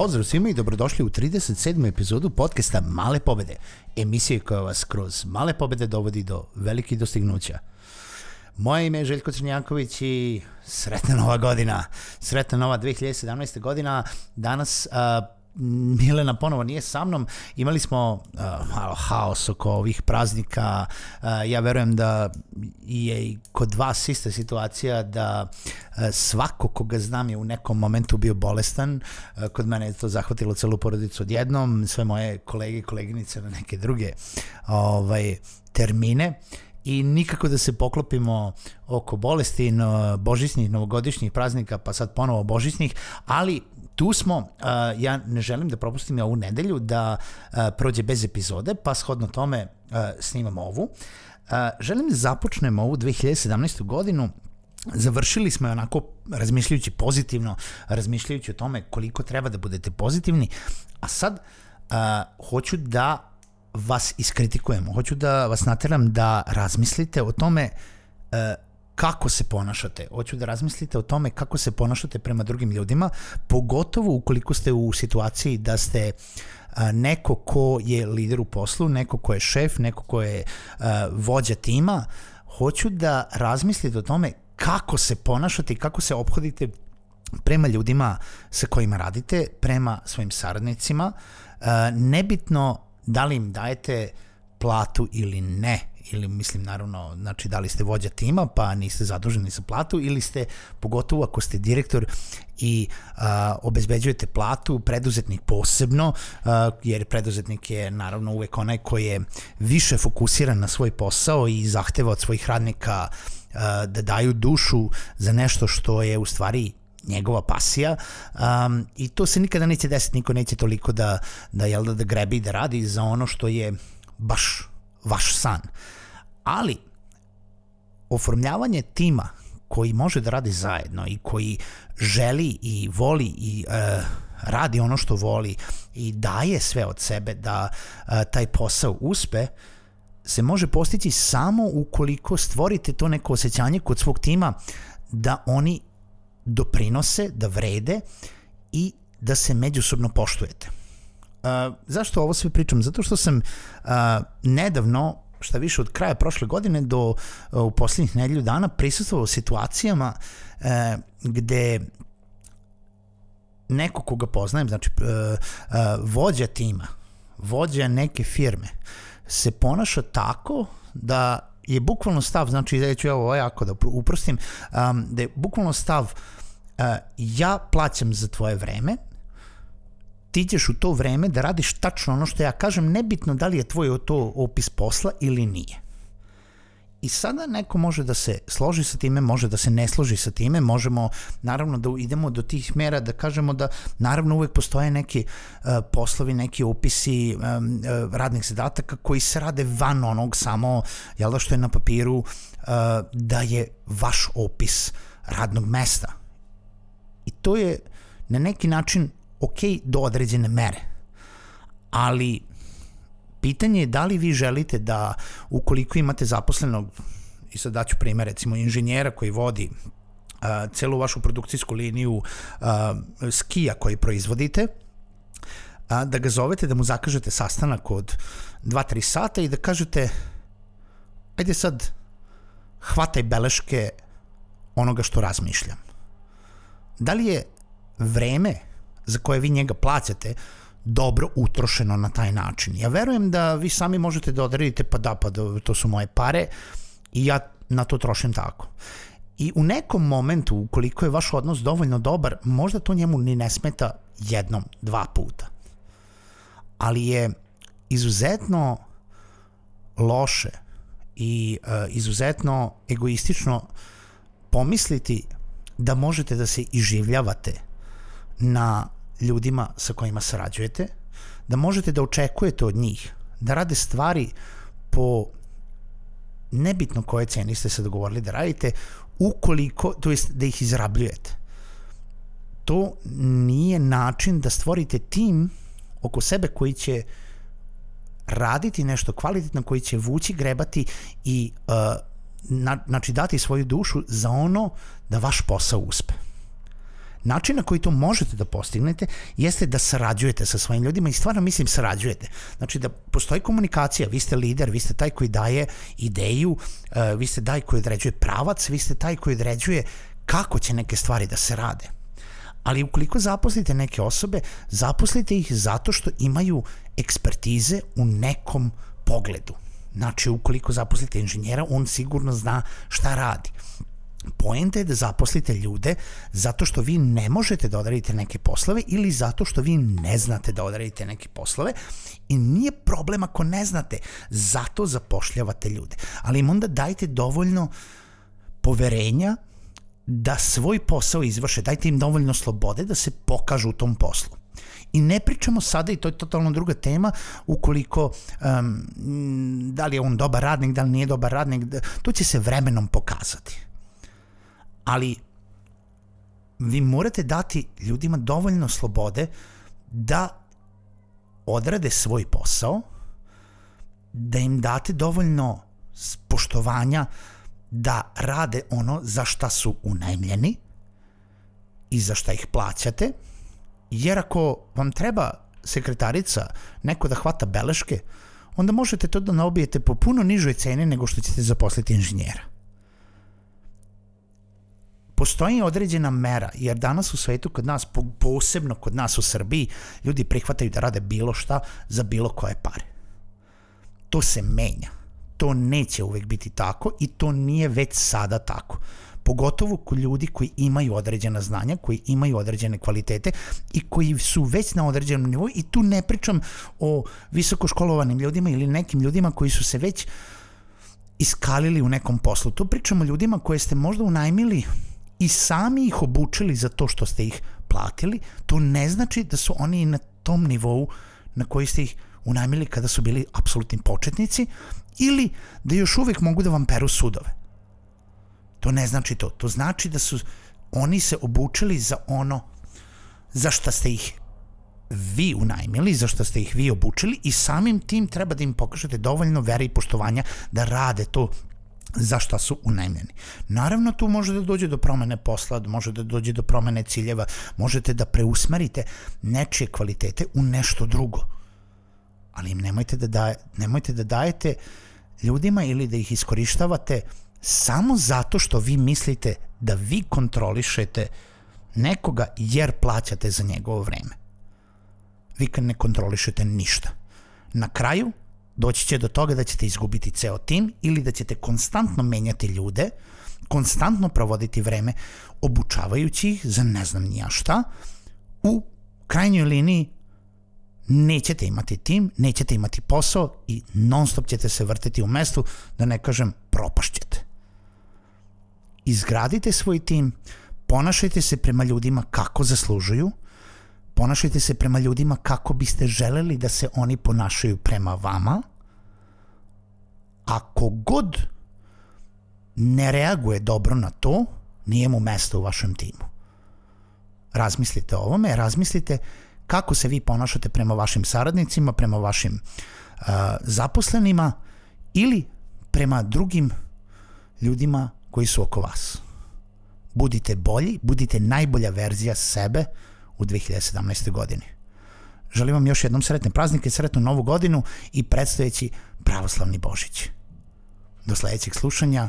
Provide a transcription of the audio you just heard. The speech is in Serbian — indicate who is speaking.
Speaker 1: Pozdrav svima i dobrodošli u 37. epizodu podcasta Male pobede, emisije koja vas kroz male pobede dovodi do velikih dostignuća. Moje ime je Željko Crnjaković i sretna nova godina, sretna nova 2017. godina. Danas uh, Milena ponovo nije sa mnom. Imali smo uh, malo haos oko ovih praznika. Uh, ja verujem da je i kod vas ista situacija da uh, svako koga znam je u nekom momentu bio bolestan. Uh, kod mene je to zahvatilo celu porodicu odjednom, sve moje kolege i koleginice na neke druge ovaj, termine i nikako da se poklopimo oko bolesti božićnih, novogodišnjih praznika, pa sad ponovo božićnih, ali tu smo, uh, ja ne želim da propustim ovu nedelju da uh, prođe bez epizode, pa shodno tome uh, snimam ovu. Uh, želim da započnem ovu 2017. godinu Završili smo je onako razmišljajući pozitivno, razmišljajući o tome koliko treba da budete pozitivni, a sad uh, hoću da vas iskritikujemo, hoću da vas nateram da razmislite o tome uh, kako se ponašate. Hoću da razmislite o tome kako se ponašate prema drugim ljudima, pogotovo ukoliko ste u situaciji da ste neko ko je lider u poslu, neko ko je šef, neko ko je vođa tima, hoću da razmislite o tome kako se ponašate i kako se obhodite prema ljudima sa kojima radite, prema svojim saradnicima, nebitno da li im dajete platu ili ne, ili mislim naravno, znači da li ste vođa tima pa niste zaduženi za platu ili ste, pogotovo ako ste direktor i a, obezbeđujete platu, preduzetnik posebno, a, jer preduzetnik je naravno uvek onaj koji je više fokusiran na svoj posao i zahteva od svojih radnika a, da daju dušu za nešto što je u stvari njegova pasija um, i to se nikada neće desiti, niko neće toliko da, da, jel da, da grebi i da radi za ono što je baš vaš san. Ali, oformljavanje tima koji može da radi zajedno i koji želi i voli i e, radi ono što voli i daje sve od sebe da e, taj posao uspe, se može postići samo ukoliko stvorite to neko osjećanje kod svog tima da oni doprinose, da vrede i da se međusobno poštujete. Uh, zašto ovo sve pričam? Zato što sam uh, nedavno šta više od kraja prošle godine do uh, u poslednjih nedelju dana prisustvovao situacijama uh, gde neko koga poznajem, znači uh, uh, vođa tima, vođa neke firme, se ponaša tako da je bukvalno stav, znači da ću ovo jako da uprostim, um, da je bukvalno stav uh, ja plaćam za tvoje vreme, ti ćeš u to vreme da radiš tačno ono što ja kažem, nebitno da li je tvoj to opis posla ili nije. I sada neko može da se složi sa time, može da se ne složi sa time, možemo naravno da idemo do tih mera da kažemo da naravno uvek postoje neki uh, poslovi, neki opisi um, uh, radnih zadataka koji se rade van onog samo, jel da što je na papiru, uh, da je vaš opis radnog mesta. I to je na neki način ok do određene mere, ali pitanje je da li vi želite da ukoliko imate zaposlenog, i sad daću primer recimo inženjera koji vodi uh, celu vašu produkcijsku liniju uh, skija koji proizvodite, a, da ga zovete, da mu zakažete sastanak od 2-3 sata i da kažete ajde sad hvataj beleške onoga što razmišljam. Da li je vreme za koje vi njega plaćate dobro utrošeno na taj način. Ja verujem da vi sami možete da odredite pa da, pa da, to su moje pare i ja na to trošim tako. I u nekom momentu, ukoliko je vaš odnos dovoljno dobar, možda to njemu ni ne smeta jednom, dva puta. Ali je izuzetno loše i uh, izuzetno egoistično pomisliti da možete da se iživljavate na ljudima sa kojima sarađujete, da možete da očekujete od njih da rade stvari po nebitno koje ceni ste se dogovorili da radite, ukoliko, to jest da ih izrabljujete. To nije način da stvorite tim oko sebe koji će raditi nešto kvalitetno, koji će vući, grebati i uh, na, znači dati svoju dušu za ono da vaš posao uspe. Način na koji to možete da postignete jeste da sarađujete sa svojim ljudima i stvarno mislim sarađujete. Znači da postoji komunikacija, vi ste lider, vi ste taj koji daje ideju, uh, vi ste taj koji određuje pravac, vi ste taj koji određuje kako će neke stvari da se rade. Ali ukoliko zaposlite neke osobe, zaposlite ih zato što imaju ekspertize u nekom pogledu. Znači, ukoliko zaposlite inženjera, on sigurno zna šta radi. Poenta je da zaposlite ljude zato što vi ne možete da odradite neke poslove ili zato što vi ne znate da odradite neke poslove i nije problem ako ne znate, zato zapošljavate ljude. Ali im onda dajte dovoljno poverenja da svoj posao izvrše, dajte im dovoljno slobode da se pokažu u tom poslu. I ne pričamo sada, i to je totalno druga tema, ukoliko um, da li je on dobar radnik, da li nije dobar radnik, da, to će se vremenom pokazati. Ali vi morate dati ljudima dovoljno slobode da odrade svoj posao, da im date dovoljno poštovanja da rade ono za šta su unajmljeni i za šta ih plaćate, jer ako vam treba sekretarica, neko da hvata beleške, onda možete to da naobijete po puno nižoj ceni nego što ćete zaposliti inženjera. Postoji određena mera, jer danas u svetu kod nas, posebno kod nas u Srbiji, ljudi prihvataju da rade bilo šta za bilo koje pare. To se menja. To neće uvek biti tako i to nije već sada tako pogotovo kod ljudi koji imaju određena znanja, koji imaju određene kvalitete i koji su već na određenom nivou i tu ne pričam o visokoškolovanim ljudima ili nekim ljudima koji su se već iskalili u nekom poslu. Tu pričamo o ljudima koje ste možda unajmili i sami ih obučili za to što ste ih platili, to ne znači da su oni na tom nivou na koji ste ih unajmili kada su bili apsolutni početnici ili da još uvek mogu da vam peru sudove. To ne znači to. To znači da su oni se obučili za ono za šta ste ih vi unajmili, za što ste ih vi obučili i samim tim treba da im pokažete dovoljno vere i poštovanja da rade to za šta su unajmljeni. Naravno, tu može da dođe do promene posla, može da dođe do promene ciljeva, možete da preusmerite nečije kvalitete u nešto drugo. Ali im nemojte da, daje, nemojte da dajete ljudima ili da ih iskorištavate samo zato što vi mislite da vi kontrolišete nekoga jer plaćate za njegovo vreme. Vi ne kontrolišete ništa. Na kraju doći će do toga da ćete izgubiti ceo tim ili da ćete konstantno menjati ljude, konstantno provoditi vreme obučavajući ih za ne znam nija šta, u krajnjoj liniji nećete imati tim, nećete imati posao i non stop ćete se vrteti u mestu, da ne kažem propašćete. Izgradite svoj tim, ponašajte se prema ljudima kako zaslužuju, ponašajte se prema ljudima kako biste želeli da se oni ponašaju prema vama. Ako god ne reaguje dobro na to, nije mu mesto u vašem timu. Razmislite o ovome, razmislite kako se vi ponašate prema vašim saradnicima, prema vašim uh, zaposlenima ili prema drugim ljudima koji su oko vas. Budite bolji, budite najbolja verzija sebe u 2017. godini. Želim vam još jednom sretne praznike, sretnu novu godinu i predstojeći pravoslavni Božić. Do sledećeg slušanja,